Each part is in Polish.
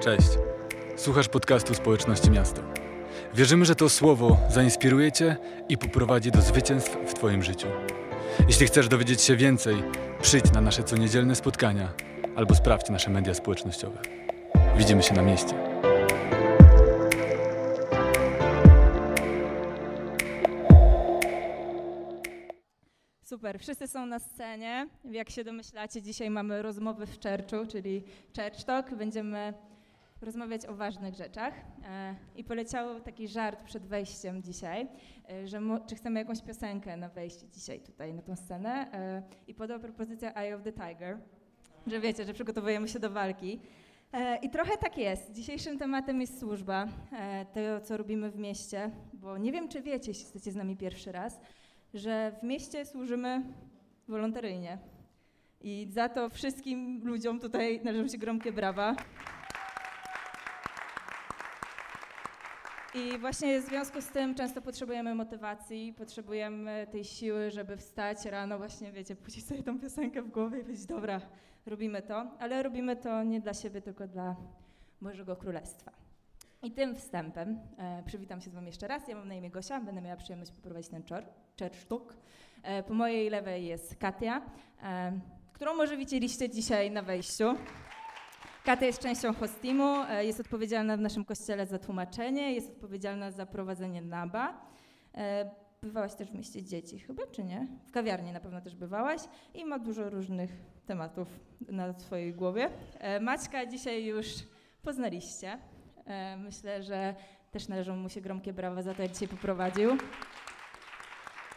Cześć. Słuchasz podcastu Społeczności Miasta. Wierzymy, że to słowo zainspiruje Cię i poprowadzi do zwycięstw w Twoim życiu. Jeśli chcesz dowiedzieć się więcej, przyjdź na nasze coniedzielne spotkania albo sprawdź nasze media społecznościowe. Widzimy się na mieście. Super, wszyscy są na scenie. Jak się domyślacie, dzisiaj mamy rozmowy w Churchu, czyli Church Talk. Będziemy rozmawiać o ważnych rzeczach. E, I poleciał taki żart przed wejściem dzisiaj, e, że czy chcemy jakąś piosenkę na wejście dzisiaj tutaj na tą scenę. E, I podał propozycję Eye of the Tiger, że wiecie, że przygotowujemy się do walki. I trochę tak jest. Dzisiejszym tematem jest służba, to co robimy w mieście, bo nie wiem, czy wiecie, jeśli jesteście z nami pierwszy raz, że w mieście służymy wolontaryjnie. I za to wszystkim ludziom tutaj należą się gromkie brawa. I właśnie w związku z tym często potrzebujemy motywacji, potrzebujemy tej siły, żeby wstać rano, właśnie wiecie, puścić sobie tą piosenkę w głowie i powiedzieć, dobra, robimy to, ale robimy to nie dla siebie, tylko dla Bożego Królestwa. I tym wstępem e, przywitam się z Wami jeszcze raz. Ja mam na imię Gosia, będę miała przyjemność poprowadzić ten czersztuk. E, po mojej lewej jest Katia, e, którą może widzieliście dzisiaj na wejściu. Katia jest częścią hostimu, e, jest odpowiedzialna w naszym kościele za tłumaczenie, jest odpowiedzialna za prowadzenie NABA. E, bywałaś też w mieście dzieci chyba, czy nie? W kawiarni na pewno też bywałaś i ma dużo różnych tematów na swojej głowie. E, Maćka dzisiaj już poznaliście. Myślę, że też należą mu się gromkie brawa za to, jak dzisiaj poprowadził.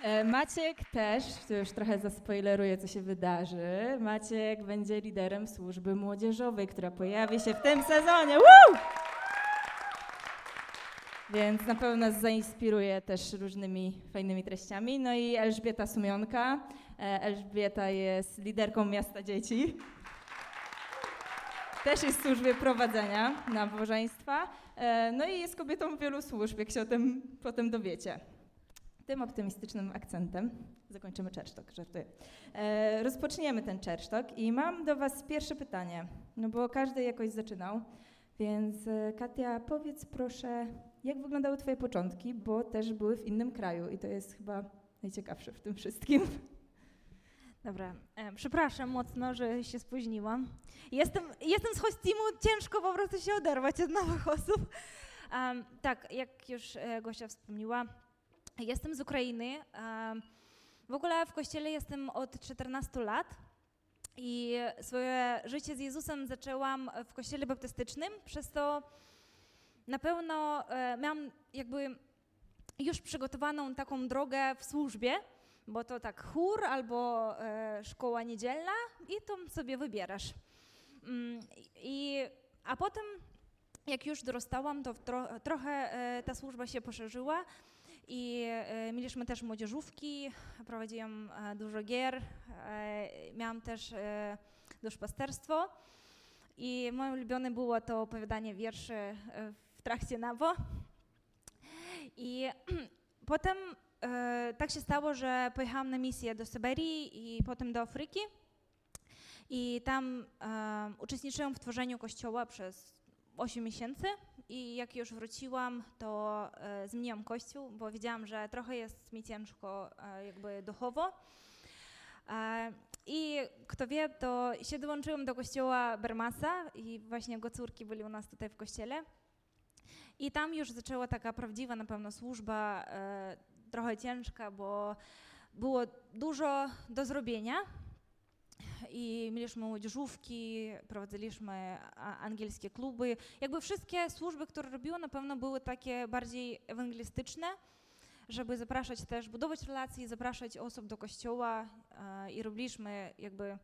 E, Maciek też, tu już trochę zaspoileruję, co się wydarzy. Maciek będzie liderem służby młodzieżowej, która pojawi się w tym sezonie. Woo! Więc na pewno nas zainspiruje też różnymi fajnymi treściami. No i Elżbieta Sumionka. E, Elżbieta jest liderką Miasta Dzieci też jest w służbie prowadzenia nabożeństwa, e, no i jest kobietą wielu służb, jak się o tym potem dowiecie. Tym optymistycznym akcentem zakończymy czersztok, żartuję. E, rozpoczniemy ten czersztok i mam do Was pierwsze pytanie, no bo każdy jakoś zaczynał, więc e, Katia, powiedz proszę, jak wyglądały Twoje początki, bo też były w innym kraju i to jest chyba najciekawsze w tym wszystkim. Dobra, e, przepraszam mocno, że się spóźniłam. Jestem, jestem z hostimu, ciężko po prostu się oderwać od nowych osób. Um, tak, jak już e, Gosia wspomniała, jestem z Ukrainy. W ogóle w kościele jestem od 14 lat i swoje życie z Jezusem zaczęłam w kościele baptystycznym, przez to na pewno e, miałam jakby już przygotowaną taką drogę w służbie, bo to tak chór albo e, szkoła niedzielna i to sobie wybierasz. Mm, i, a potem, jak już dorastałam, to tro, trochę e, ta służba się poszerzyła i e, mieliśmy też młodzieżówki, prowadziłam e, dużo gier, e, miałam też e, duszpasterstwo i moje ulubione było to opowiadanie wierszy w trakcie NAWO. I potem tak się stało, że pojechałam na misję do Syberii i potem do Afryki. I tam uczestniczyłam w tworzeniu kościoła przez 8 miesięcy i jak już wróciłam, to e, zmieniłam kościół, bo wiedziałam, że trochę jest mi ciężko e, jakby duchowo. E, I kto wie, to się dołączyłam do kościoła Bermasa i właśnie jego córki byli u nas tutaj w kościele. I tam już zaczęła taka prawdziwa na pewno służba e, trochę ciężka, bo było dużo do zrobienia i mieliśmy młodzieżówki, prowadziliśmy angielskie kluby. Jakby wszystkie służby, które robiły, na pewno były takie bardziej ewangelistyczne, żeby zapraszać też, budować relacje, zapraszać osób do kościoła e, i robiliśmy jakby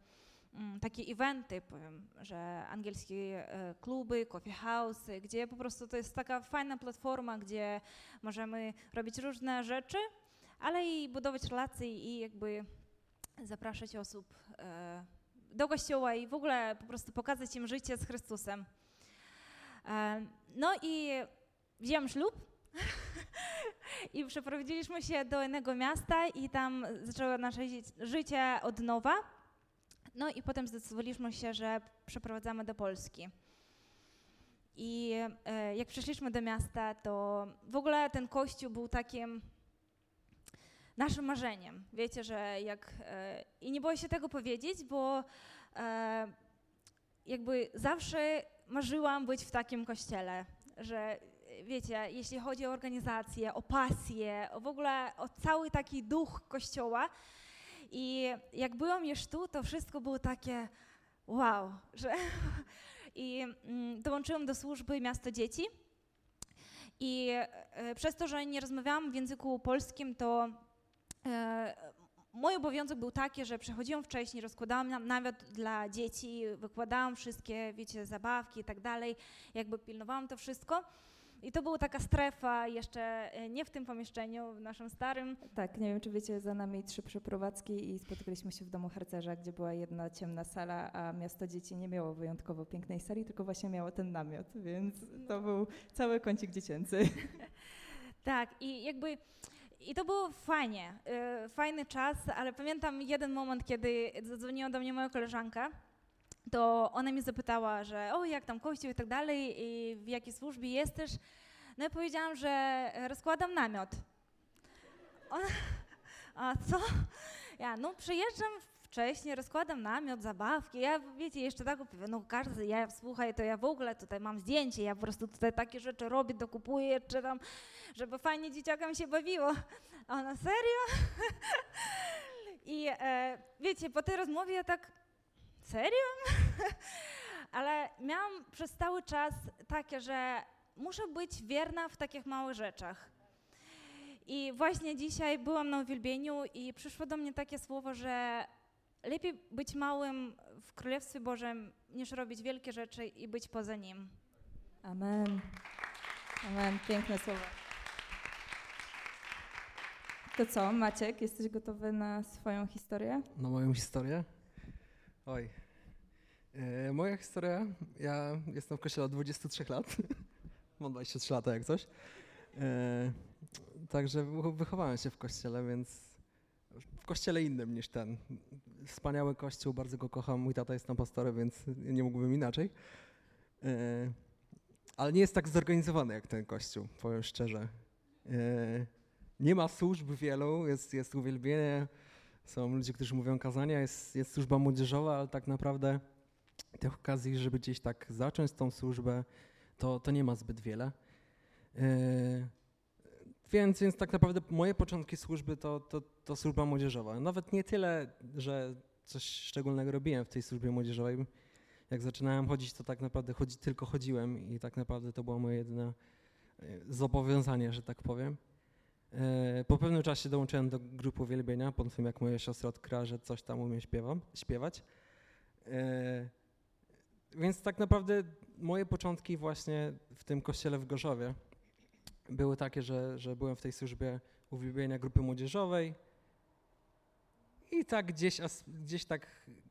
Mm, takie eventy, powiem, że angielskie e, kluby, coffee house, gdzie po prostu to jest taka fajna platforma, gdzie możemy robić różne rzeczy, ale i budować relacje i jakby zapraszać osób e, do kościoła i w ogóle po prostu pokazać im życie z Chrystusem. E, no i wziąłem ślub i przeprowadziliśmy się do innego miasta i tam zaczęło nasze życie od nowa. No i potem zdecydowaliśmy się, że przeprowadzamy do Polski. I e, jak przyszliśmy do miasta, to w ogóle ten kościół był takim naszym marzeniem. Wiecie, że jak. E, I nie boję się tego powiedzieć, bo e, jakby zawsze marzyłam być w takim kościele, że wiecie, jeśli chodzi o organizację, o pasję, o w ogóle o cały taki duch kościoła. I jak byłam już tu, to wszystko było takie wow, że i mm, dołączyłam do służby Miasto Dzieci. I e, przez to, że nie rozmawiałam w języku polskim, to mój obowiązek był taki, że przychodziłam wcześniej, rozkładałam namiot dla dzieci, wykładałam wszystkie, wiecie, zabawki i tak dalej, jakby pilnowałam to wszystko. I to była taka strefa jeszcze e, nie w tym pomieszczeniu, w naszym starym. Tak, nie wiem, czy wiecie, za nami trzy przeprowadzki i spotykaliśmy się w domu harcerza, gdzie była jedna ciemna sala, a miasto dzieci nie miało wyjątkowo pięknej sali, tylko właśnie miało ten namiot, więc to był cały kącik dziecięcy. tak, i jakby i to było fajnie, yy, fajny czas, ale pamiętam jeden moment, kiedy zadzwoniła do mnie moja koleżanka, to ona mnie zapytała, że o, jak tam kościół i tak dalej, i w jakiej służbie jesteś. No ja powiedziałam, że rozkładam namiot. Ona, a co? Ja, no przyjeżdżam wcześniej, rozkładam namiot, zabawki. Ja, wiecie, jeszcze tak, no każdy, ja słuchaj, to ja w ogóle tutaj mam zdjęcie, ja po prostu tutaj takie rzeczy robię, dokupuję, czy tam, żeby fajnie dzieciakom się bawiło. A ona, serio? I e, wiecie, po tej rozmowie ja tak, serio? Ale miałam przez cały czas takie, że muszę być wierna w takich małych rzeczach. I właśnie dzisiaj byłam na uwielbieniu i przyszło do mnie takie słowo, że lepiej być małym w Królestwie Bożym, niż robić wielkie rzeczy i być poza Nim. Amen. Amen. Piękne słowa. To co, Maciek, jesteś gotowy na swoją historię? Na moją historię? Oj. E, moja historia, ja jestem w kościele od 23 lat. Mam 23 lata jak coś. E, także wychowałem się w kościele, więc w kościele innym niż ten. Wspaniały kościół, bardzo go kocham. Mój tata jest tam pastorem, więc nie mógłbym inaczej. E, ale nie jest tak zorganizowany jak ten kościół, powiem szczerze. E, nie ma służb wielu, jest, jest uwielbienie, są ludzie, którzy mówią kazania, jest, jest służba młodzieżowa, ale tak naprawdę tych okazji, żeby gdzieś tak zacząć tą służbę, to, to nie ma zbyt wiele. Więc, więc tak naprawdę moje początki służby to, to, to służba młodzieżowa. Nawet nie tyle, że coś szczególnego robiłem w tej służbie młodzieżowej. Jak zaczynałem chodzić, to tak naprawdę chodzi, tylko chodziłem i tak naprawdę to było moje jedyne yy, zobowiązanie, że tak powiem. Yy, po pewnym czasie dołączyłem do grupy uwielbienia, po tym jak moja siostra odkryła, że coś tam umie śpiewam, śpiewać. Więc tak naprawdę moje początki właśnie w tym kościele w Gorzowie były takie, że, że byłem w tej służbie uwielbienia grupy młodzieżowej i tak gdzieś, gdzieś tak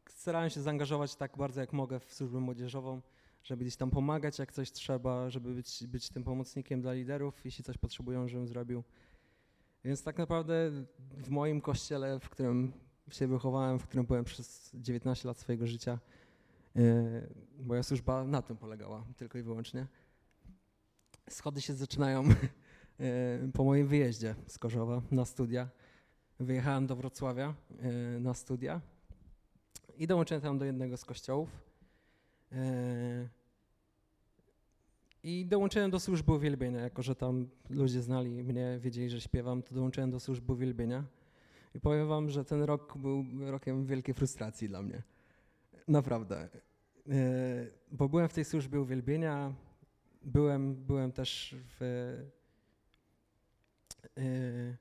starałem się zaangażować tak bardzo jak mogę w służbę młodzieżową, żeby gdzieś tam pomagać jak coś trzeba, żeby być, być tym pomocnikiem dla liderów, jeśli coś potrzebują, żebym zrobił. Więc tak naprawdę w moim kościele, w którym się wychowałem, w którym byłem przez 19 lat swojego życia, E, moja służba na tym polegała tylko i wyłącznie. Schody się zaczynają e, po moim wyjeździe z Korzowa na studia. Wyjechałem do Wrocławia e, na studia i dołączyłem tam do jednego z kościołów. I dołączyłem do służby uwielbienia, jako że tam ludzie znali mnie, wiedzieli, że śpiewam, to dołączyłem do służby uwielbienia. I powiem wam, że ten rok był rokiem wielkiej frustracji dla mnie. Naprawdę. E, bo byłem w tej służbie uwielbienia, byłem, byłem też w, e,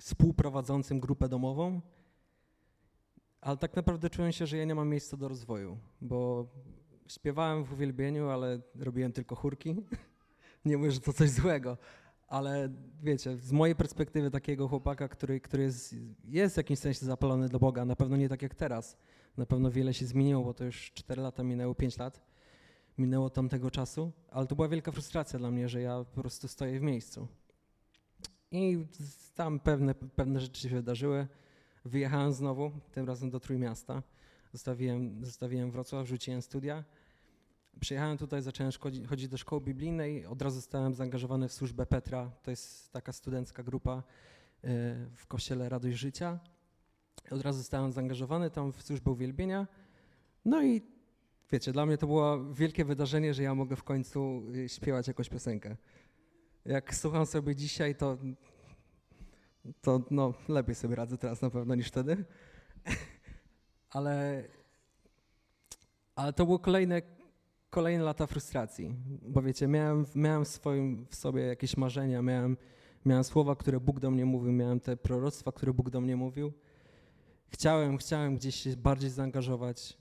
współprowadzącym grupę domową, ale tak naprawdę czułem się, że ja nie mam miejsca do rozwoju, bo śpiewałem w uwielbieniu, ale robiłem tylko chórki. nie mówię, że to coś złego, ale wiecie, z mojej perspektywy takiego chłopaka, który, który jest, jest w jakimś sensie zapalony do Boga, na pewno nie tak jak teraz, na pewno wiele się zmieniło, bo to już 4 lata minęło, 5 lat minęło tamtego czasu, ale to była wielka frustracja dla mnie, że ja po prostu stoję w miejscu. I tam pewne, pewne rzeczy się wydarzyły. Wyjechałem znowu, tym razem do Trójmiasta. Zostawiłem, zostawiłem Wrocław, rzuciłem studia. przyjechałem tutaj, zacząłem chodzić do szkoły biblijnej, od razu zostałem zaangażowany w służbę Petra, to jest taka studencka grupa y, w kościele Radość Życia. Od razu zostałem zaangażowany tam w służbę uwielbienia. No i wiecie, dla mnie to było wielkie wydarzenie, że ja mogę w końcu y, śpiewać jakąś piosenkę. Jak słucham sobie dzisiaj, to, to no, lepiej sobie radzę teraz na pewno niż wtedy. ale, ale to było kolejne, kolejne lata frustracji, bo wiecie, miałem, miałem swoim, w sobie jakieś marzenia, miałem, miałem słowa, które Bóg do mnie mówił, miałem te proroctwa, które Bóg do mnie mówił. Chciałem, chciałem gdzieś się bardziej zaangażować,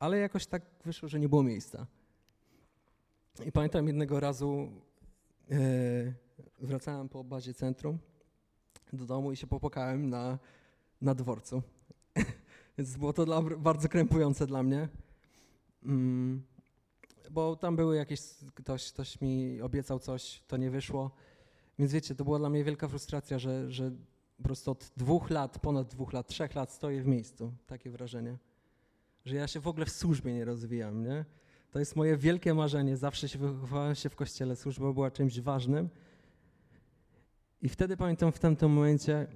ale jakoś tak wyszło, że nie było miejsca. I pamiętam jednego razu e, wracałem po bazie centrum do domu i się popłakałem na, na dworcu. Więc było to dla, bardzo krępujące dla mnie. Mm, bo tam były jakieś, ktoś, ktoś mi obiecał coś, to nie wyszło. Więc wiecie, to była dla mnie wielka frustracja, że, że po prostu od dwóch lat, ponad dwóch lat, trzech lat stoję w miejscu. Takie wrażenie. Że ja się w ogóle w służbie nie rozwijam, nie? To jest moje wielkie marzenie. Zawsze się wychowałem się w kościele. Służba była czymś ważnym. I wtedy pamiętam w tamtym momencie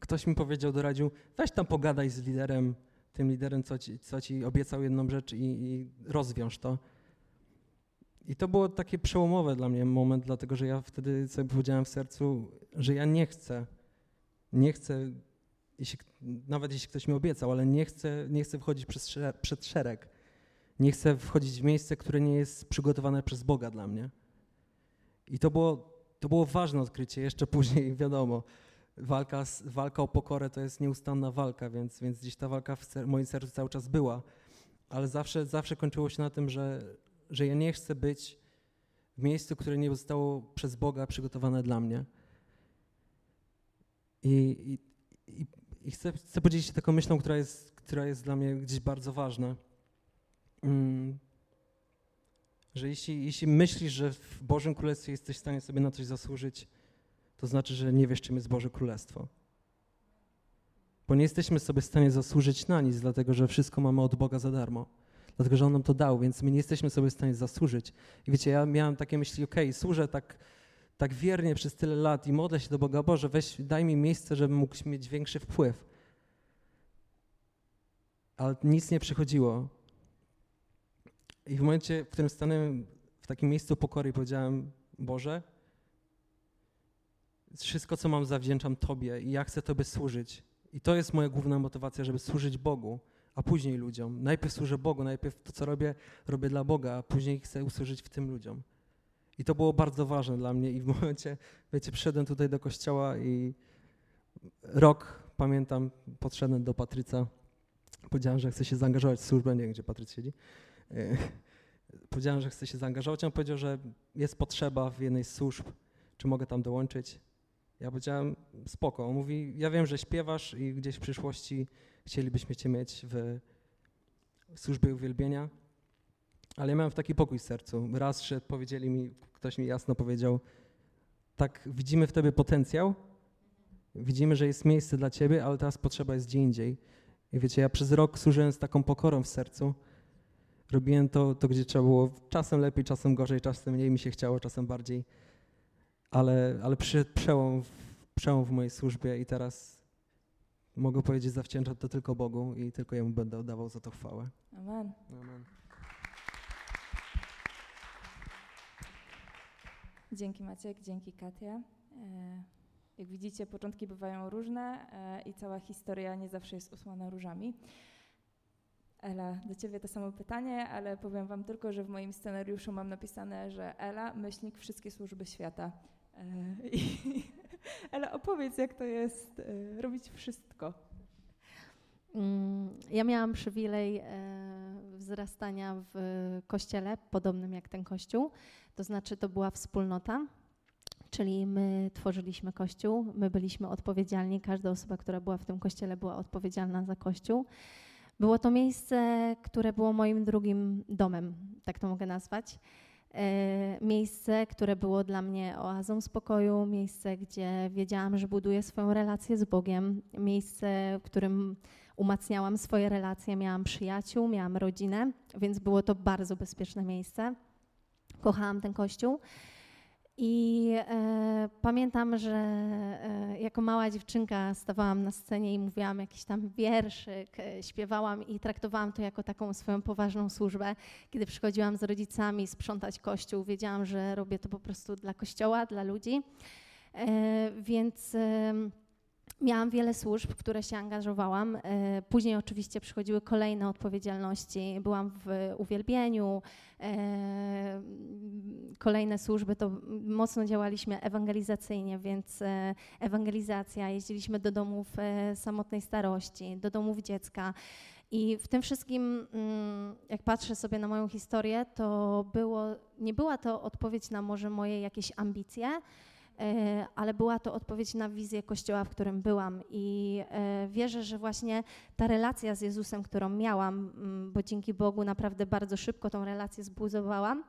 ktoś mi powiedział, doradził, weź tam pogadaj z liderem, tym liderem, co ci, co ci obiecał jedną rzecz i, i rozwiąż to. I to było takie przełomowe dla mnie moment, dlatego że ja wtedy sobie powiedziałem w sercu, że ja nie chcę, nie chcę, jeśli, nawet jeśli ktoś mi obiecał, ale nie chcę, nie chcę wchodzić przez, przed szereg. Nie chcę wchodzić w miejsce, które nie jest przygotowane przez Boga dla mnie. I to było, to było ważne odkrycie. Jeszcze później, wiadomo, walka, walka o pokorę to jest nieustanna walka, więc, więc gdzieś ta walka w ser moim sercu cały czas była. Ale zawsze, zawsze kończyło się na tym, że, że ja nie chcę być w miejscu, które nie zostało przez Boga przygotowane dla mnie. I, i, i, chcę, chcę podzielić się taką myślą, która jest, która jest dla mnie gdzieś bardzo ważna. Mm, że jeśli, jeśli myślisz, że w Bożym Królestwie jesteś w stanie sobie na coś zasłużyć, to znaczy, że nie wiesz, czym jest Boże Królestwo. Bo nie jesteśmy sobie w stanie zasłużyć na nic, dlatego że wszystko mamy od Boga za darmo. Dlatego, że On nam to dał, więc my nie jesteśmy sobie w stanie zasłużyć. I wiecie, ja miałem takie myśli, okej, okay, służę tak, tak wiernie przez tyle lat i modlę się do Boga, Boże, weź, daj mi miejsce, żebym mógł mieć większy wpływ. Ale nic nie przychodziło. I w momencie, w którym stanąłem w takim miejscu pokory powiedziałem, Boże, wszystko, co mam, zawdzięczam Tobie i ja chcę Tobie służyć. I to jest moja główna motywacja, żeby służyć Bogu, a później ludziom. Najpierw służę Bogu, najpierw to, co robię, robię dla Boga, a później chcę usłużyć w tym ludziom. I to było bardzo ważne dla mnie i w momencie, wiecie, przyszedłem tutaj do kościoła i rok, pamiętam, podszedłem do Patryca, powiedziałem, że chcę się zaangażować w służbę, nie wiem, gdzie Patryc siedzi. E, powiedziałem, że chcę się zaangażować, on powiedział, że jest potrzeba w jednej z służb, czy mogę tam dołączyć. Ja powiedziałem, spoko. On mówi, ja wiem, że śpiewasz i gdzieś w przyszłości chcielibyśmy cię mieć w służbie uwielbienia, ale ja miałem w taki pokój w sercu. Raz szedł, powiedzieli mi, ktoś mi jasno powiedział, tak, widzimy w tobie potencjał, widzimy, że jest miejsce dla ciebie, ale teraz potrzeba jest gdzie indziej. I wiecie, ja przez rok służyłem z taką pokorą w sercu. Robiłem to, to gdzie trzeba było, czasem lepiej, czasem gorzej, czasem mniej mi się chciało, czasem bardziej ale, ale przyszedł przełom, przełom w mojej służbie i teraz mogę powiedzieć, zawdzięczam to tylko Bogu i tylko Jemu będę oddawał za to chwałę. Amen. Amen. Dzięki Maciek, dzięki Katia. E, jak widzicie, początki bywają różne e, i cała historia nie zawsze jest usłana różami. Ela, do Ciebie to samo pytanie, ale powiem Wam tylko, że w moim scenariuszu mam napisane, że Ela, myślnik wszystkie służby świata. E, ale opowiedz, jak to jest robić wszystko. Mm, ja miałam przywilej wzrastania w kościele, podobnym jak ten kościół. To znaczy, to była wspólnota, czyli my tworzyliśmy kościół, my byliśmy odpowiedzialni, każda osoba, która była w tym kościele, była odpowiedzialna za kościół. Było to miejsce, które było moim drugim domem, tak to mogę nazwać. E, miejsce, które było dla mnie oazą spokoju, miejsce, gdzie wiedziałam, że buduję swoją relację z Bogiem, miejsce, w którym umacniałam swoje relacje, miałam przyjaciół, miałam rodzinę, więc było to bardzo bezpieczne miejsce. Kochałam ten kościół. I e, pamiętam, że e, jako mała dziewczynka stawałam na scenie i mówiłam jakiś tam wierszyk, e, śpiewałam i traktowałam to jako taką swoją poważną służbę. Kiedy przychodziłam z rodzicami sprzątać kościół, wiedziałam, że robię to po prostu dla kościoła, dla ludzi. E, więc miałam wiele służb, w które się angażowałam. E, później oczywiście przychodziły kolejne odpowiedzialności. Byłam w uwielbieniu, e, kolejne służby, to mocno działaliśmy ewangelizacyjnie, więc e, ewangelizacja, jeździliśmy do domów samotnej starości, do domów dziecka. I w tym wszystkim, mm, jak patrzę sobie na moją historię, to było, nie była to odpowiedź na może moje jakieś ambicje, ale była to odpowiedź na wizję Kościoła, w którym byłam. I e, wierzę, że właśnie ta relacja z Jezusem, którą miałam, mm, bo dzięki Bogu naprawdę bardzo szybko tą relację zbudowałam,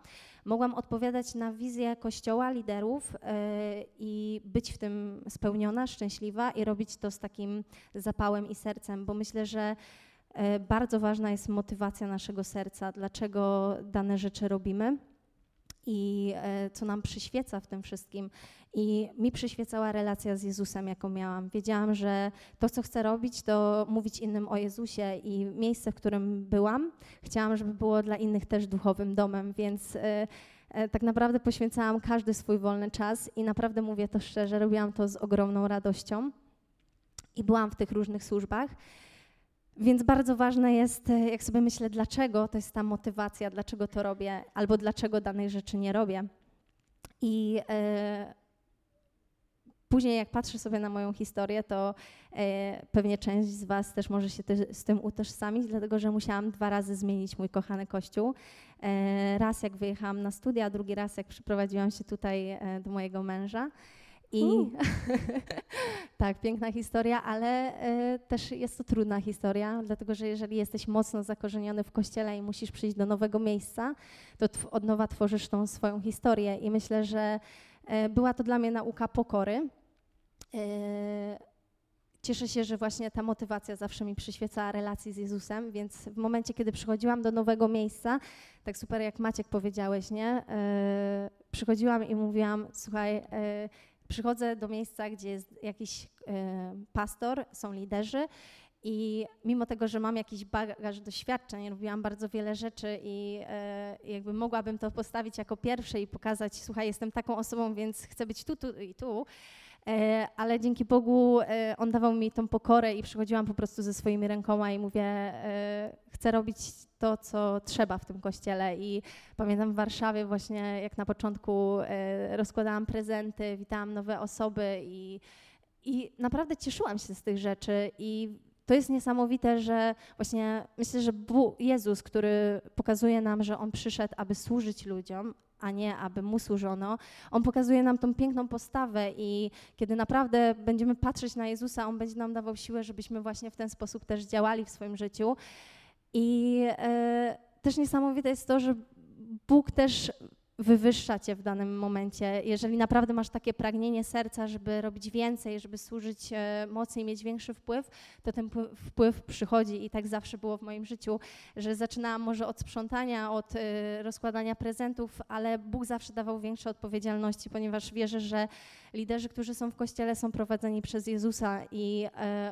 mogłam odpowiadać na wizję Kościoła, liderów e, i być w tym spełniona, szczęśliwa i robić to z takim zapałem i sercem, bo myślę, że bardzo ważna jest motywacja naszego serca, dlaczego dane rzeczy robimy i co nam przyświeca w tym wszystkim. I mi przyświecała relacja z Jezusem, jaką miałam. Wiedziałam, że to, co chcę robić, to mówić innym o Jezusie i miejsce, w którym byłam, chciałam, żeby było dla innych też duchowym domem, więc e, e, tak naprawdę poświęcałam każdy swój wolny czas i naprawdę mówię to szczerze, robiłam to z ogromną radością i byłam w tych różnych służbach. Więc bardzo ważne jest, e, jak sobie myślę, dlaczego to jest ta motywacja, dlaczego to robię, albo dlaczego danej rzeczy nie robię. I Później, jak patrzę sobie na moją historię, to e, pewnie część z Was też może się te, z tym utożsamić, dlatego że musiałam dwa razy zmienić mój kochany kościół. E, raz jak wyjechałam na studia, drugi raz jak przyprowadziłam się tutaj e, do mojego męża. I tak, piękna historia, ale e, też jest to trudna historia, dlatego że jeżeli jesteś mocno zakorzeniony w kościele i musisz przyjść do nowego miejsca, to od nowa tworzysz tą swoją historię. I myślę, że e, była to dla mnie nauka pokory E, cieszę się, że właśnie ta motywacja zawsze mi przyświecała relacji z Jezusem, więc w momencie, kiedy przychodziłam do nowego miejsca, tak super jak Maciek powiedziałeś, nie? Przychodziłam i mówiłam, słuchaj, przychodzę do miejsca, gdzie jest jakiś pastor, są liderzy i mimo tego, że mam jakiś bagaż doświadczeń, robiłam bardzo wiele rzeczy i jakby mogłabym to postawić jako pierwsze i pokazać, słuchaj, jestem taką osobą, więc chcę być tu, tu i tu, E, ale dzięki Bogu e, On dawał mi tą pokorę i przychodziłam po prostu ze swoimi rękoma i mówię, e, chcę robić to, co trzeba w tym kościele. I pamiętam w Warszawie właśnie, jak na początku rozkładałam prezenty, witałam nowe osoby i, i naprawdę cieszyłam się z tych rzeczy i to jest niesamowite, że właśnie myślę, że Bóg, Jezus, który pokazuje nam, że On przyszedł, aby służyć ludziom, a nie aby mu służono. On pokazuje nam tą piękną postawę i kiedy naprawdę będziemy patrzeć na Jezusa, On będzie nam dawał siłę, żebyśmy właśnie w ten sposób też działali w swoim życiu. I e, też niesamowite jest to, że Bóg też wywyższa cię w danym momencie. Jeżeli naprawdę masz takie pragnienie serca, żeby robić więcej, żeby służyć e, mocniej, mieć większy wpływ, to ten wpływ przychodzi i tak zawsze było w moim życiu, że zaczynałam może od sprzątania, od e, rozkładania prezentów, ale Bóg zawsze dawał większe odpowiedzialności, ponieważ wierzę, że liderzy, którzy są w kościele, są prowadzeni przez Jezusa i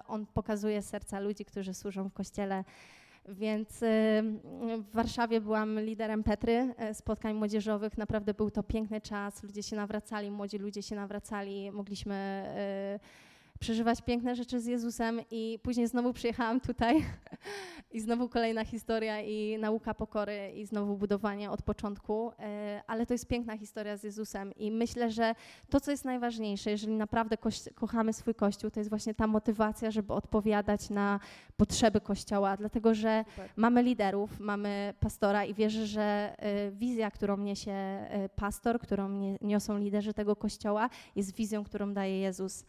On pokazuje serca ludzi, którzy służą w kościele. Więc y, w Warszawie byłam liderem Petry, e, spotkań młodzieżowych. Naprawdę był to piękny czas. Ludzie się nawracali, młodzi ludzie się nawracali. Mogliśmy y, przeżywać piękne rzeczy z Jezusem i później znowu przyjechałam tutaj i znowu kolejna historia i nauka pokory i znowu budowanie od początku, e, ale to jest piękna historia z Jezusem i myślę, że to, co jest najważniejsze, jeżeli naprawdę kochamy swój Kościół, to jest właśnie ta motywacja, żeby odpowiadać na potrzeby Kościoła, dlatego że Super. mamy liderów, mamy pastora i wierzę, że e, wizja, którą niesie e, pastor, którą niosą liderzy tego Kościoła, jest wizją, którą daje Jezus.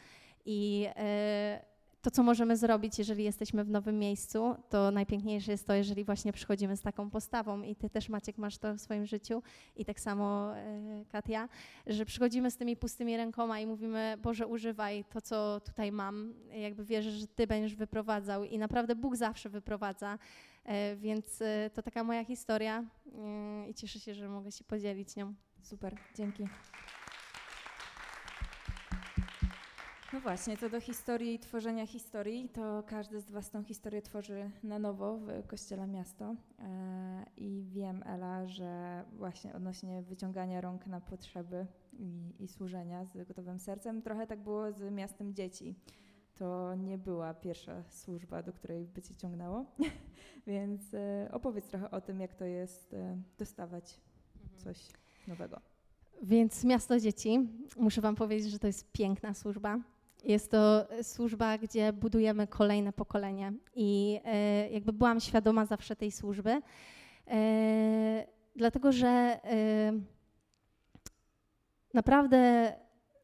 I e, to, co możemy zrobić, jeżeli jesteśmy w nowym miejscu, to najpiękniejsze jest to, jeżeli właśnie przychodzimy z taką postawą. I ty też, Maciek, masz to w swoim życiu. I tak samo e, Katia, że przychodzimy z tymi pustymi rękoma i mówimy, Boże, używaj to, co tutaj mam, jakby wierzę, że Ty będziesz wyprowadzał. I naprawdę Bóg zawsze wyprowadza, e, więc to taka moja historia i cieszę się, że mogę się podzielić nią. Super, dzięki. No właśnie, co do historii i tworzenia historii, to każdy z Was tą historię tworzy na nowo w Kościele Miasto. E, I wiem, Ela, że właśnie odnośnie wyciągania rąk na potrzeby i, i służenia z gotowym sercem, trochę tak było z Miastem Dzieci. To nie była pierwsza służba, do której by Cię ciągnęło, więc e, opowiedz trochę o tym, jak to jest e, dostawać coś nowego. Więc Miasto Dzieci, muszę Wam powiedzieć, że to jest piękna służba. Jest to służba, gdzie budujemy kolejne pokolenie i e, jakby byłam świadoma zawsze tej służby, e, dlatego że e, naprawdę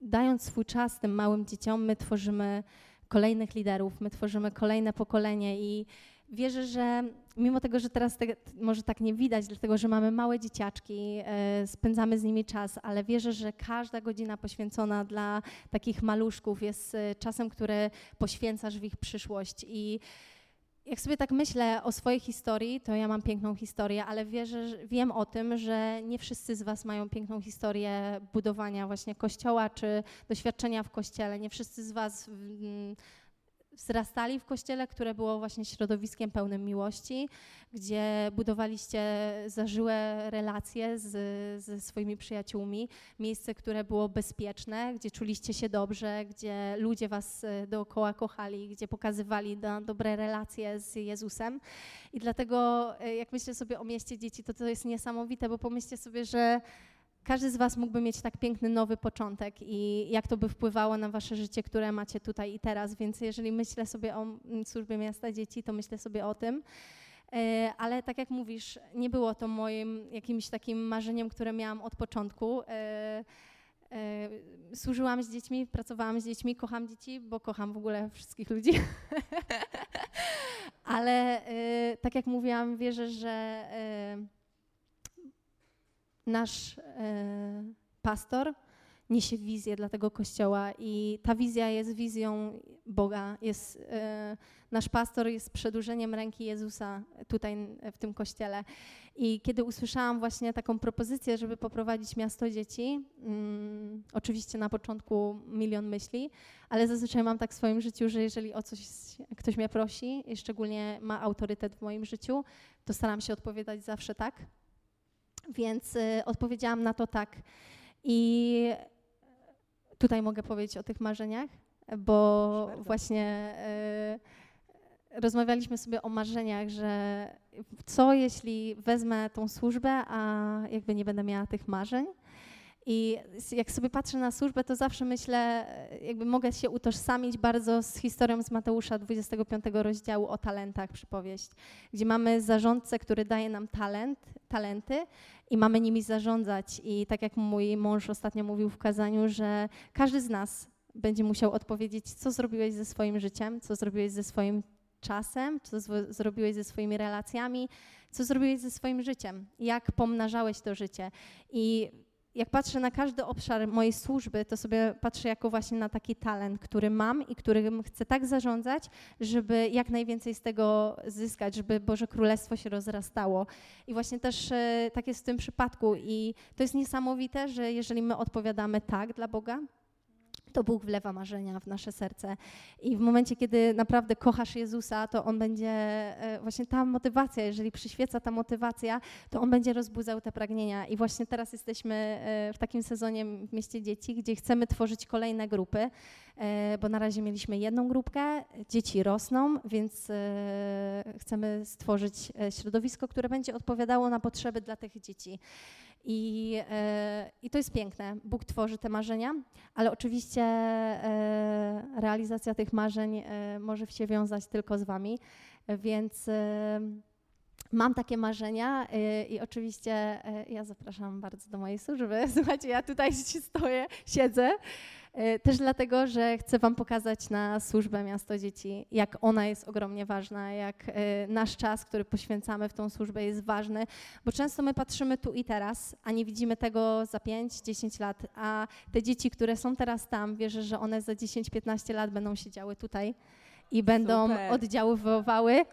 dając swój czas tym małym dzieciom, my tworzymy kolejnych liderów, my tworzymy kolejne pokolenie i wierzę, że mimo tego, że teraz te, może tak nie widać, dlatego że mamy małe dzieciaczki, e, spędzamy z nimi czas, ale wierzę, że każda godzina poświęcona dla takich maluszków jest e, czasem, który poświęcasz w ich przyszłość i jak sobie tak myślę o swojej historii, to ja mam piękną historię, ale wierzę, wiem o tym, że nie wszyscy z Was mają piękną historię budowania właśnie kościoła czy doświadczenia w kościele. Nie wszyscy z Was mm, wzrastali w kościele, które było właśnie środowiskiem pełnym miłości, gdzie budowaliście zażyłe relacje z, ze swoimi przyjaciółmi, miejsce, które było bezpieczne, gdzie czuliście się dobrze, gdzie ludzie was e, dookoła kochali, gdzie pokazywali do, dobre relacje z Jezusem. I dlatego, e, jak myślę sobie o mieście dzieci, to to jest niesamowite, bo pomyślcie sobie, że każdy z Was mógłby mieć tak piękny nowy początek i jak to by wpływało na Wasze życie, które macie tutaj i teraz. Więc jeżeli myślę sobie o mm, służbie miasta dzieci, to myślę sobie o tym. E, Ale tak jak mówisz, nie było to moim jakimś takim marzeniem, które miałam od początku. E, e, Służyłam z dziećmi, pracowałam z dziećmi, kocham dzieci, bo kocham w ogóle wszystkich ludzi. Ale tak jak mówiłam, wierzę, że nasz e, pastor niesie wizję dla tego kościoła i ta wizja jest wizją Boga. Jest, e, nasz pastor jest przedłużeniem ręki Jezusa tutaj w tym kościele. I kiedy usłyszałam właśnie taką propozycję, żeby poprowadzić miasto dzieci, mm, oczywiście na początku milion myśli, ale zazwyczaj mam tak w swoim życiu, że jeżeli o coś ktoś mnie prosi i szczególnie ma autorytet w moim życiu, to staram się odpowiadać zawsze tak. Więc y, odpowiedziałam na to tak. I tutaj mogę powiedzieć o tych marzeniach, bo właśnie y, rozmawialiśmy sobie o marzeniach, że co jeśli wezmę tą służbę, a jakby nie będę miała tych marzeń. I jak sobie patrzę na służbę, to zawsze myślę, e, jakby mogę się utożsamić bardzo z historią z Mateusza 25 rozdziału o talentach, przypowieść, gdzie mamy zarządcę, który daje nam talent, talenty i mamy nimi zarządzać. I tak jak mój mąż ostatnio mówił w kazaniu, że każdy z nas będzie musiał odpowiedzieć, co zrobiłeś ze swoim życiem, co zrobiłeś ze swoim czasem, co zrobiłeś ze swoimi relacjami, co zrobiłeś ze swoim życiem, jak pomnażałeś to życie. I jak patrzę na każdy obszar mojej służby, to sobie patrzę jako właśnie na taki talent, który mam i którym chcę tak zarządzać, żeby jak najwięcej z tego zyskać, żeby Boże Królestwo się rozrastało. I właśnie też e, tak jest w tym przypadku. I to jest niesamowite, że jeżeli my odpowiadamy tak dla Boga, to Bóg wlewa marzenia w nasze serce. I w momencie, kiedy naprawdę kochasz Jezusa, to On będzie, e, właśnie ta motywacja, jeżeli przyświeca ta motywacja, to On będzie rozbudzał te pragnienia. I właśnie teraz jesteśmy e, w takim sezonie w Mieście Dzieci, gdzie chcemy tworzyć kolejne grupy, e, bo na razie mieliśmy jedną grupkę, dzieci rosną, więc chcemy stworzyć środowisko, które będzie odpowiadało na potrzeby dla tych dzieci. I, e, I to jest piękne. Bóg tworzy te marzenia, ale oczywiście e, realizacja tych marzeń e, może się wiązać tylko z Wami, więc mam takie marzenia i oczywiście ja zapraszam bardzo do mojej służby. Słuchajcie, ja tutaj stoję, siedzę Też dlatego, że chcę Wam pokazać na służbę Miasto Dzieci, jak ona jest ogromnie ważna, jak e, nasz czas, który poświęcamy w tą służbę jest ważny, bo często my patrzymy tu i teraz, a nie widzimy tego za 5-10 lat, a te dzieci, które są teraz tam, wierzę, że one za 10-15 lat będą siedziały tutaj i będą Super. oddziaływały.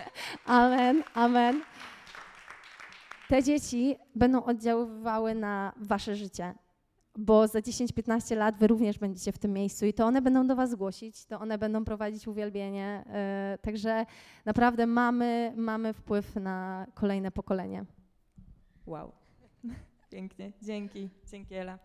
amen, amen. Te dzieci będą oddziaływały na Wasze życie bo za 10-15 lat wy również będziecie w tym miejscu i to one będą do was głosić, to one będą prowadzić uwielbienie. yy, Także naprawdę mamy, mamy wpływ na kolejne pokolenie. Wow. Pięknie. Dzięki. Dzięki Ela.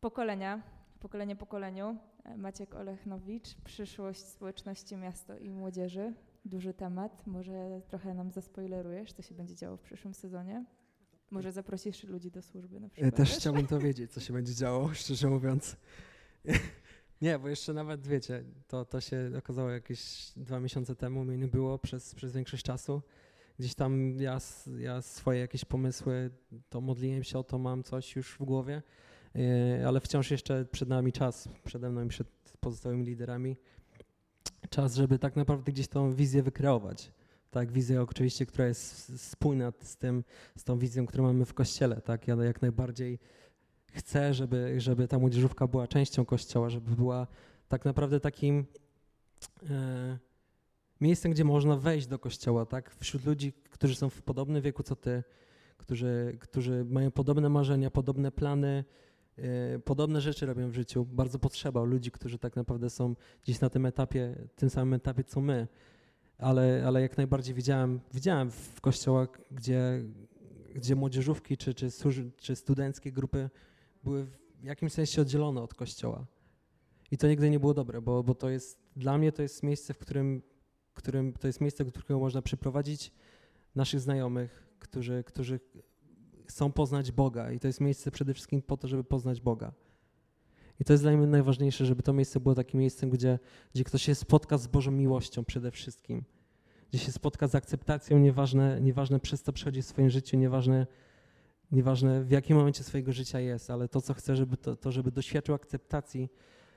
Pokolenia. Pokolenie pokoleniu. E, Maciek Olechnowicz, przyszłość społeczności miasto i młodzieży. Duży temat. Może trochę nam zaspoilerujesz, co się będzie działo w przyszłym sezonie? Może zaprosisz ludzi do służby na E, przykład. Też chciałbym to wiedzieć, co się będzie działo, szczerze mówiąc. Nie, bo jeszcze nawet wiecie, to, to się okazało jakieś dwa miesiące temu, mnie nie było przez, przez większość czasu. Gdzieś tam ja, ja swoje jakieś pomysły, to modliłem się o to, mam coś już w głowie, e, ale wciąż jeszcze przed nami czas, przede mną i przed pozostałymi liderami, czas, żeby tak naprawdę gdzieś tą wizję wykreować. Tak, wizję oczywiście, która jest spójna z tym, z tą wizją, którą mamy w kościele, tak? Ja jak najbardziej chcę, żeby, żeby ta młodzieżówka była częścią kościoła, żeby była tak naprawdę takim e, miejscem, gdzie można wejść do kościoła, tak? Wśród ludzi, którzy są w podobnym wieku co ty, którzy, którzy mają podobne marzenia, podobne plany, e, podobne rzeczy robią w życiu. Bardzo potrzeba ludzi, którzy tak naprawdę są gdzieś na tym etapie, tym samym etapie co my. Ale, ale jak najbardziej widziałem, widziałem w kościołach, gdzie, gdzie młodzieżówki czy, czy, czy studenckie grupy były w jakimś sensie oddzielone od kościoła. I to nigdy nie było dobre, bo, bo to jest, dla mnie to jest miejsce, w którym, którym to jest miejsce, do którego można przyprowadzić naszych znajomych, którzy, którzy chcą poznać Boga. I to jest miejsce przede wszystkim po to, żeby poznać Boga. I to jest dla mnie najważniejsze, żeby to miejsce było takim miejscem, gdzie, gdzie ktoś się spotka z Bożą miłością przede wszystkim. Gdzie się spotka z akceptacją, nieważne, nieważne przez co przechodzi w swoim życiu, nieważne, nieważne w jakim momencie swojego życia jest, ale to, co chcę, żeby to, to żeby doświadczył akceptacji,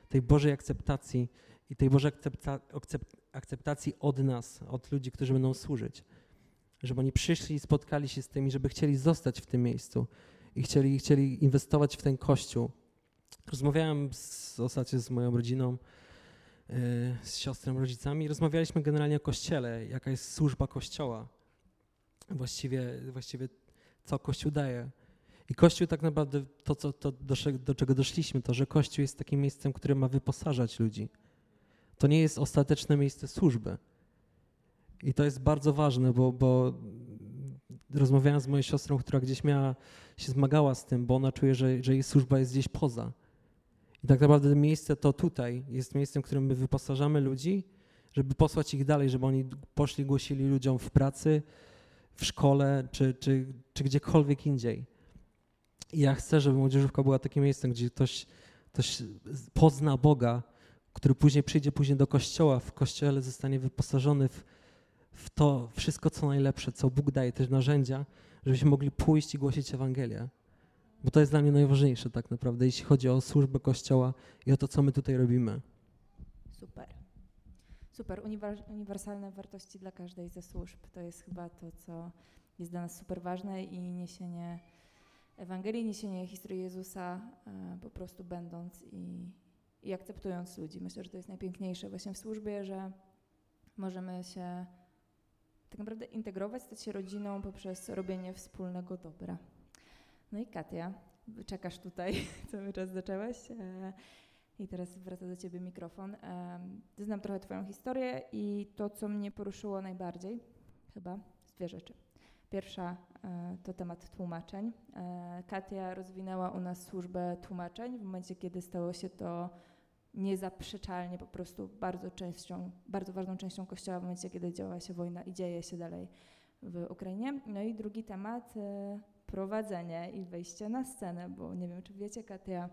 tej Bożej akceptacji i tej Bożej akcepta, akcept, akceptacji od nas, od ludzi, którzy będą służyć. Żeby oni przyszli i spotkali się z tymi, żeby chcieli zostać w tym miejscu i chcieli, chcieli inwestować w ten kościół. Rozmawiałem z, ostatnio z moją rodziną, yy, z siostrą, rodzicami. Rozmawialiśmy generalnie o kościele, jaka jest służba kościoła. Właściwie, właściwie co Kościół daje. I Kościół tak naprawdę, to, co, to do, do czego doszliśmy, to, że Kościół jest takim miejscem, które ma wyposażać ludzi. To nie jest ostateczne miejsce służby. I to jest bardzo ważne, bo, bo rozmawiałem z moją siostrą, która gdzieś miała, się zmagała z tym, bo ona czuje, że, że jej służba jest gdzieś poza. I tak naprawdę miejsce to tutaj jest miejscem, w którym my wyposażamy ludzi, żeby posłać ich dalej, żeby oni poszli, głosili ludziom w pracy, w szkole czy, czy, czy gdziekolwiek indziej. I ja chcę, żeby młodzieżówka była takim miejscem, gdzie ktoś, ktoś pozna Boga, który później przyjdzie później do kościoła, w kościele zostanie wyposażony w, w to wszystko, co najlepsze, co Bóg daje, też narzędzia, żebyśmy mogli pójść i głosić Ewangelię. Bo to jest dla mnie najważniejsze tak naprawdę, jeśli chodzi o służbę Kościoła i o to, co my tutaj robimy. Super. Super. Uniwer- uniwersalne wartości dla każdej ze służb. To jest chyba to, co jest dla nas super ważne i niesienie Ewangelii, niesienie historii Jezusa, e, po prostu będąc i, i akceptując ludzi. Myślę, że to jest najpiękniejsze właśnie w służbie, że możemy się tak naprawdę integrować, stać się rodziną poprzez robienie wspólnego dobra. No i Katia, czekasz tutaj, cały czas zaczęłaś. E, I teraz wraca do Ciebie mikrofon. Em, Znam trochę Twoją historię i to, co mnie poruszyło najbardziej, chyba, dwie rzeczy. Pierwsza e, to temat tłumaczeń. E, Katia rozwinęła u nas służbę tłumaczeń w momencie, kiedy stało się to niezaprzeczalnie po prostu bardzo częścią, bardzo ważną częścią Kościoła w momencie, kiedy działa się wojna i dzieje się dalej w Ukrainie. No i drugi temat, e, prowadzenie i wejście na scenę, bo nie wiem, czy wiecie, Katia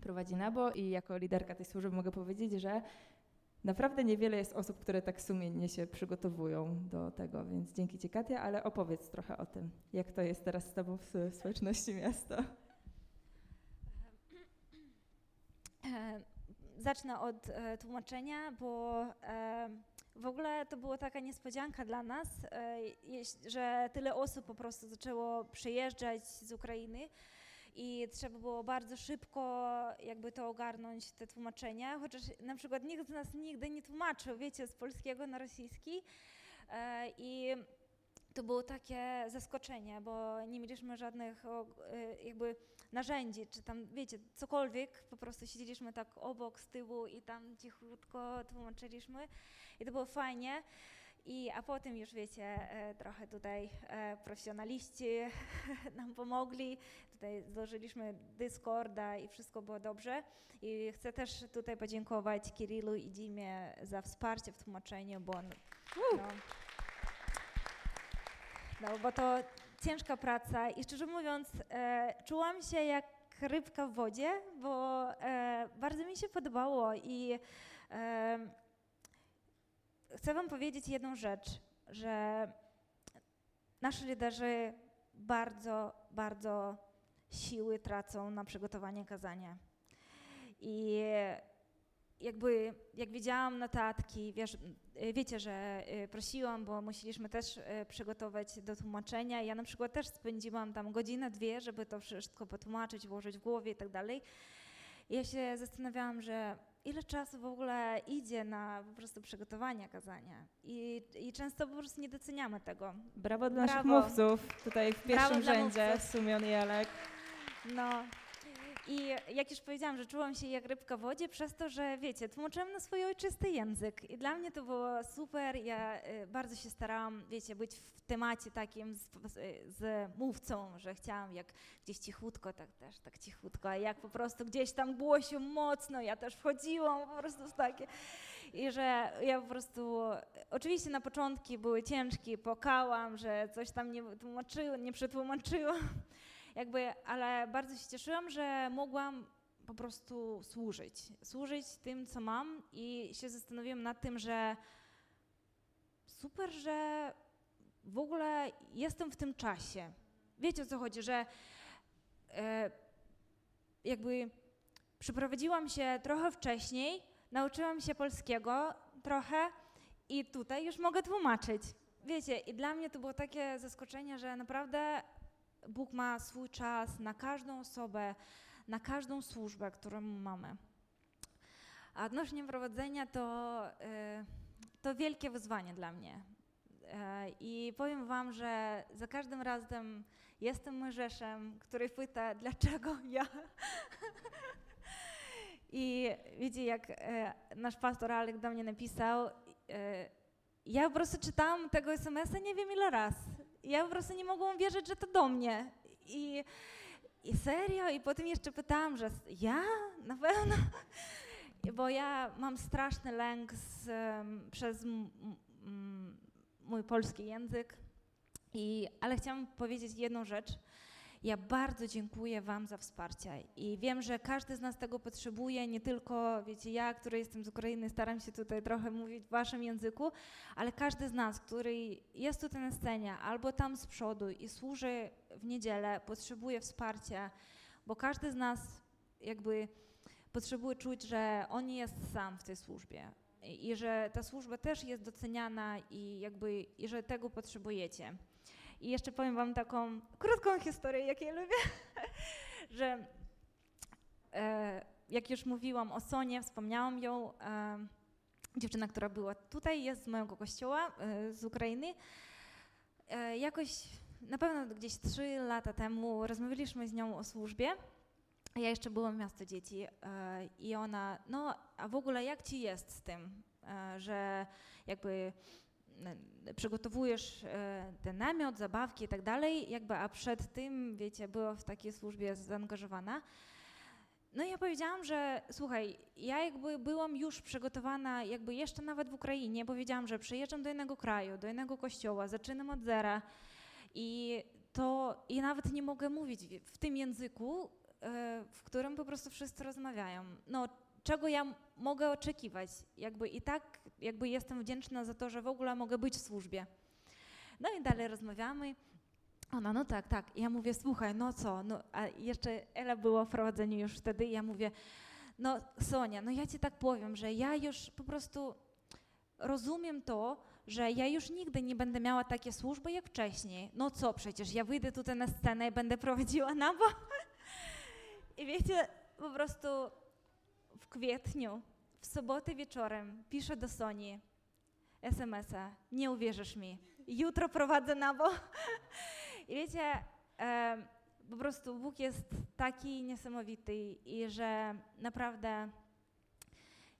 prowadzi Nabo i jako liderka tej służby mogę powiedzieć, że naprawdę niewiele jest osób, które tak sumiennie się przygotowują do tego, więc dzięki Ci Katia, ale opowiedz trochę o tym, jak to jest teraz z Tobą w, społeczności miasta. E, zacznę od e, tłumaczenia, bo w ogóle to była taka niespodzianka dla nas, e, że tyle osób po prostu zaczęło przyjeżdżać z Ukrainy i trzeba było bardzo szybko jakby to ogarnąć, te tłumaczenia, chociaż na przykład nikt z nas nigdy nie tłumaczył, wiecie, z polskiego na rosyjski e, i to było takie zaskoczenie, bo nie mieliśmy żadnych e, jakby narzędzi, czy tam, wiecie, cokolwiek, po prostu siedzieliśmy tak obok, z tyłu i tam cichutko tłumaczyliśmy i to było fajnie. I, a potem już wiecie, e, trochę tutaj e, profesjonaliści nam pomogli, tutaj złożyliśmy Discorda i wszystko było dobrze. I chcę też tutaj podziękować Kirillu i Dimie za wsparcie w tłumaczeniu, bo no, no, bo to ciężka praca i szczerze mówiąc, e, czułam się jak rybka w wodzie, bo e, bardzo mi się podobało i e, chcę Wam powiedzieć jedną rzecz, że nasi liderzy bardzo, bardzo siły tracą na przygotowanie kazania. I jakby, jak widziałam notatki, wiesz, y, wiecie, że y, prosiłam, bo musieliśmy też y, przygotować do tłumaczenia. Ja na przykład też spędziłam tam godzinę, dwie, żeby to wszystko potłumaczyć, włożyć w głowie i tak dalej. Ja się zastanawiałam, że ile czasu w ogóle idzie na po prostu przygotowanie kazania. I, i często po prostu nie doceniamy tego. Brawo dla naszych Brawo. mówców, tutaj w Brawo pierwszym dla rzędzie. Sumion i Elek. No. I jak już powiedziałam, że czułam się jak rybka w wodzie przez to, że wiecie, tłumaczyłam na swój ojczysty język i dla mnie to było super. Ja y, bardzo się starałam, wiecie, być w temacie takim z, z, mówcą, że chciałam jak gdzieś cichutko, tak też tak cichutko, a jak po prostu gdzieś tam głosił mocno, ja też wchodziłam po prostu w takie. I że ja po prostu, oczywiście na początki były ciężkie, płakałam, że coś tam nie tłumaczyłam, nie przetłumaczyłam jakby, ale bardzo się cieszyłam, że mogłam po prostu służyć. Służyć tym, co mam i się zastanowiłam nad tym, że super, że w ogóle jestem w tym czasie. Wiecie o co chodzi, że e, jakby przeprowadziłam się trochę wcześniej, nauczyłam się polskiego trochę i tutaj już mogę tłumaczyć. Wiecie, i dla mnie to było takie zaskoczenie, że naprawdę Bóg ma swój czas na każdą osobę, na każdą służbę, którą mamy. A odnośnie prowadzenia to, e, to wielkie wyzwanie dla mnie. E, I powiem Wam, że za każdym razem jestem Mojżeszem, który pyta, dlaczego ja. I wiecie, jak e, nasz pastor Alek do mnie napisał, ja po prostu czytałam tego SMS-a nie wiem ile raz. Ja po prostu nie mogłam wierzyć, że to do mnie. I, i serio? I potem jeszcze pytałam, że ja? Na pewno? Bo ja mam straszny lęk z, przez m, m, mój polski język. I, ale chciałam powiedzieć jedną rzecz. Ja bardzo dziękuję Wam za wsparcie i wiem, że każdy z nas tego potrzebuje, nie tylko, wiecie, ja, który jestem z Ukrainy, staram się tutaj trochę mówić w Waszym języku, ale każdy z nas, który jest tutaj na scenie albo tam z przodu i służy w niedzielę, potrzebuje wsparcia, bo każdy z nas jakby potrzebuje czuć, że on nie jest sam w tej służbie i, że ta służba też jest doceniana i jakby, i że tego potrzebujecie. I jeszcze powiem wam taką krótką historię, jak ja lubię, że e, jak już mówiłam o Sonie, wspomniałam ją, e, dziewczyna, która była tutaj, jest z mojego kościoła, e, z Ukrainy. Jakoś, na pewno gdzieś trzy lata temu rozmawialiśmy z nią o służbie. Ja jeszcze byłam w miasto dzieci i ona, no a w ogóle jak ci jest z tym, że jakby przygotowujesz e, ten namiot, zabawki i tak dalej, jakby, a przed tym, wiecie, była w takiej służbie zaangażowana. No i ja powiedziałam, że słuchaj, ja jakby byłam już przygotowana, jakby jeszcze nawet w Ukrainie, bo wiedziałam, że przyjeżdżam do innego kraju, do innego kościoła, zaczynam od zera i to i nawet nie mogę mówić w- w tym języku, e, w którym po prostu wszyscy rozmawiają. No, czego ja mogę oczekiwać? Jakby i tak jakby jestem wdzięczna za to, że w ogóle mogę być w służbie. No i dalej rozmawiamy. Ona, no tak, tak. I ja mówię, słuchaj, no co? No, a jeszcze Ela była w prowadzeniu już wtedy i ja mówię, No Sonia, no ja ci tak powiem, że ja już po prostu rozumiem to, że ja już nigdy nie będę miała takie służby jak wcześniej. No co przecież, ja wyjdę tutaj na scenę i będę prowadziła nabo. I wiecie, po prostu w kwietniu, w sobotę wieczorem piszę do Soni SMS-a, nie uwierzysz mi, jutro prowadzę nabo. I wiecie, e, po prostu Bóg jest taki niesamowity i że naprawdę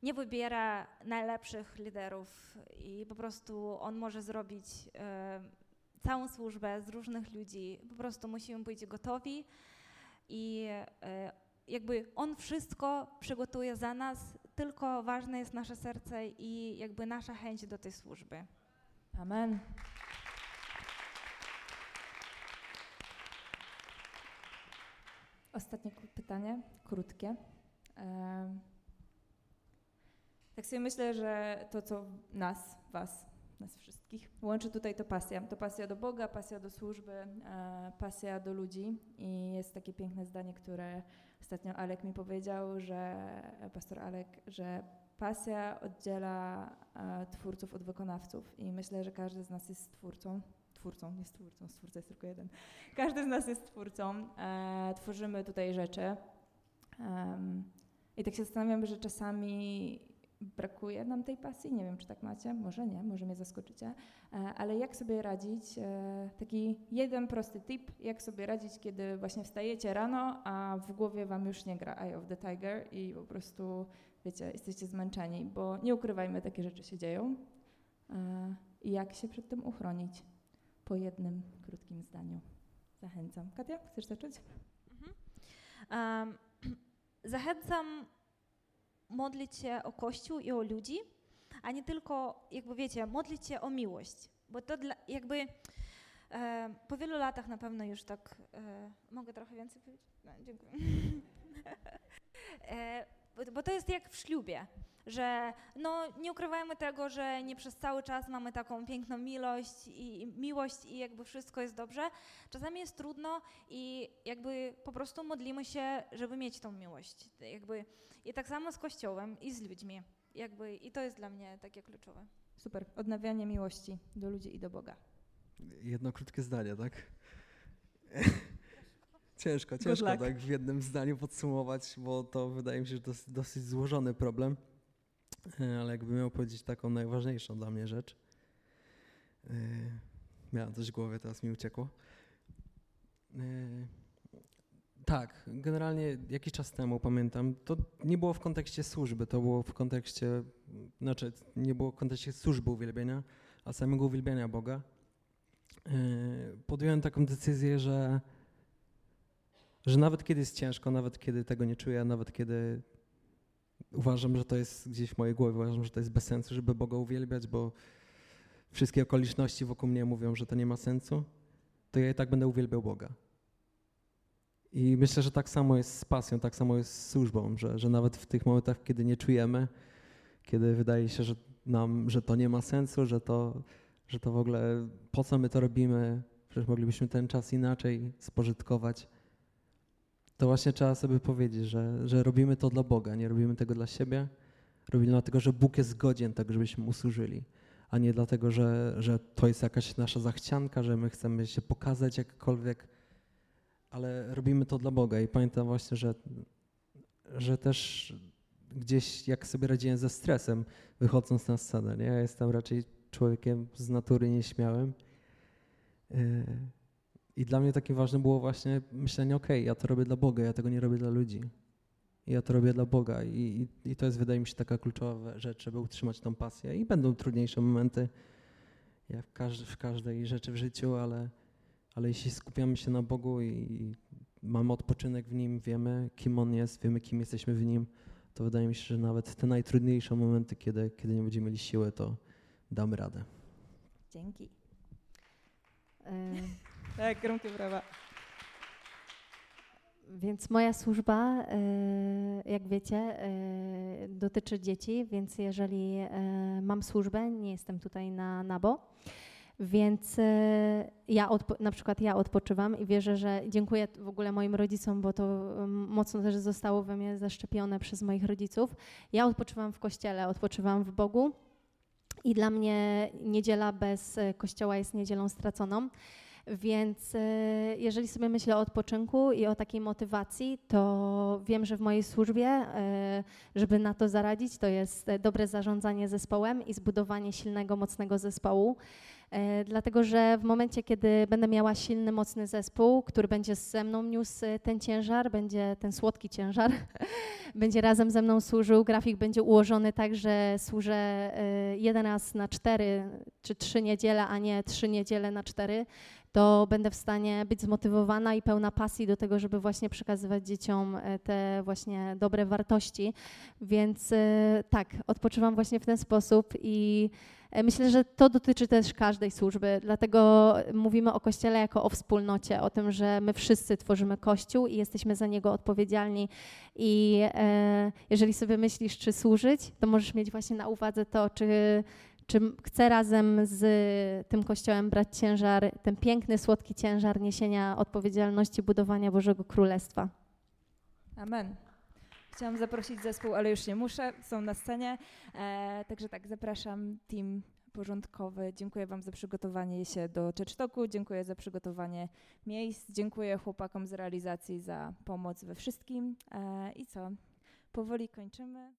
nie wybiera najlepszych liderów i po prostu On może zrobić e, całą służbę z różnych ludzi. Po prostu musimy być gotowi i e, jakby On wszystko przygotuje za nas, tylko ważne jest nasze serce i jakby nasza chęć do tej służby. Amen. Ostatnie pytanie, krótkie. Tak sobie myślę, że to, co nas, was, nas wszystkich łączy tutaj, to pasja. To pasja do Boga, pasja do służby, e, pasja do ludzi. I jest takie piękne zdanie, które ostatnio Alek mi powiedział, że pastor Alek, że pasja oddziela e, twórców od wykonawców. I myślę, że każdy z nas jest twórcą. Twórcą, nie stwórcą, stwórca jest tylko jeden. Każdy z nas jest twórcą. E, tworzymy tutaj rzeczy. I tak się zastanawiam, że czasami brakuje nam tej pasji. Nie wiem, czy tak macie. Może nie, może mnie zaskoczycie. E, ale jak sobie radzić? E, taki jeden prosty tip, jak sobie radzić, kiedy właśnie wstajecie rano, a w głowie wam już nie gra Eye of the Tiger i po prostu, wiecie, jesteście zmęczeni, bo nie ukrywajmy, takie rzeczy się dzieją. E, I jak się przed tym uchronić? Po jednym krótkim zdaniu. Zachęcam. Katia, chcesz zacząć? Um, zachęcam modlić się o Kościół i o ludzi, a nie tylko, jakby wiecie, modlić się o miłość. Bo to dla, jakby e, po wielu latach na pewno już tak. E, mogę trochę więcej powiedzieć? No, dziękuję. e, bo, bo to jest jak w ślubie, że no, nie ukrywajmy tego, że nie przez cały czas mamy taką piękną miłość i, miłość i jakby wszystko jest dobrze. Czasami jest trudno i jakby po prostu modlimy się, żeby mieć tą miłość. Jakby, I tak samo z Kościołem i z ludźmi. Jakby, I to jest dla mnie takie kluczowe. Super. Odnawianie miłości do ludzi i do Boga. Jedno krótkie zdanie, tak? ciężko, ciężko tak w jednym zdaniu podsumować, bo to wydaje mi się, że to jest dosyć złożony problem. E, Ale jakbym miał powiedzieć taką najważniejszą dla mnie rzecz. e, Miałem coś w głowie, teraz mi uciekło. E, Tak, generalnie jakiś czas temu pamiętam, to nie było w kontekście służby, to było w kontekście, znaczy nie było w kontekście służby uwielbienia, a samego uwielbiania Boga. Podjąłem taką decyzję, że, że nawet kiedy jest ciężko, nawet kiedy tego nie czuję, nawet kiedy uważam, że to jest gdzieś w mojej głowie, uważam, że to jest bez sensu, żeby Boga uwielbiać, bo wszystkie okoliczności wokół mnie mówią, że to nie ma sensu, to ja i tak będę uwielbiał Boga. I myślę, że tak samo jest z pasją, tak samo jest z służbą, że, że nawet w tych momentach, kiedy nie czujemy, kiedy wydaje się, że nam, że to nie ma sensu, że to, że to w ogóle po co my to robimy, przecież moglibyśmy ten czas inaczej spożytkować, to właśnie trzeba sobie powiedzieć, że, że robimy to dla Boga, nie robimy tego dla siebie, robimy dlatego, że Bóg jest godzien tak, żebyśmy mu służyli, a nie dlatego, że, że to jest jakaś nasza zachcianka, że my chcemy się pokazać jakkolwiek, ale robimy to dla Boga i pamiętam właśnie, że, że też gdzieś jak sobie radziłem ze stresem, wychodząc na scenę, nie? Ja jestem raczej człowiekiem z natury nieśmiałym. Yy, I dla mnie takie ważne było właśnie myślenie, okej, ja to robię dla Boga, ja tego nie robię dla ludzi. Ja to robię dla Boga i, i, i to jest wydaje mi się taka kluczowa rzecz, żeby utrzymać tą pasję. I będą trudniejsze momenty, jak w, każdy, w każdej rzeczy w życiu, ale, ale jeśli skupiamy się na Bogu i, i mamy odpoczynek w Nim, wiemy kim On jest, wiemy kim jesteśmy w Nim, to wydaje mi się, że nawet te najtrudniejsze momenty, kiedy, kiedy nie będziemy mieli siły, to damy radę. Dzięki. E, Tak, gromkie brawa. Więc moja służba, e, jak wiecie, e, dotyczy dzieci, więc jeżeli e, mam służbę, nie jestem tutaj na nabo, Więc ja na przykład ja odpoczywam i wierzę, że dziękuję w ogóle moim rodzicom, bo to mocno też zostało we mnie zaszczepione przez moich rodziców. Ja odpoczywam w kościele, odpoczywam w Bogu i dla mnie niedziela bez kościoła jest niedzielą straconą. Więc e, jeżeli sobie myślę o odpoczynku i o takiej motywacji, to wiem, że w mojej służbie, e, żeby na to zaradzić, to jest e, dobre zarządzanie zespołem i zbudowanie silnego, mocnego zespołu. Dlatego, że w momencie, kiedy będę miała silny, mocny zespół, który będzie ze mną niósł ten ciężar, będzie ten słodki ciężar, będzie razem ze mną służył, grafik będzie ułożony tak, że służę jeden raz na cztery czy trzy niedziele, a nie trzy niedziele na cztery, to będę w stanie być zmotywowana i pełna pasji do tego, żeby właśnie przekazywać dzieciom e, te właśnie dobre wartości. Więc e, tak, odpoczywam właśnie w ten sposób i e, myślę, że to dotyczy też każdej służby. Dlatego mówimy o Kościele jako o wspólnocie, o tym, że my wszyscy tworzymy Kościół i jesteśmy za niego odpowiedzialni. I jeżeli sobie myślisz, czy służyć, to możesz mieć właśnie na uwadze to, czy czy chcę razem z tym kościołem brać ciężar, ten piękny, słodki ciężar niesienia odpowiedzialności budowania Bożego Królestwa. Amen. Chciałam zaprosić zespół, ale już nie muszę, są na scenie. E, także tak, zapraszam team porządkowy. Dziękuję Wam za przygotowanie się do Czecztoku, dziękuję za przygotowanie miejsc, dziękuję chłopakom z realizacji za pomoc we wszystkim. E, I co? Powoli kończymy.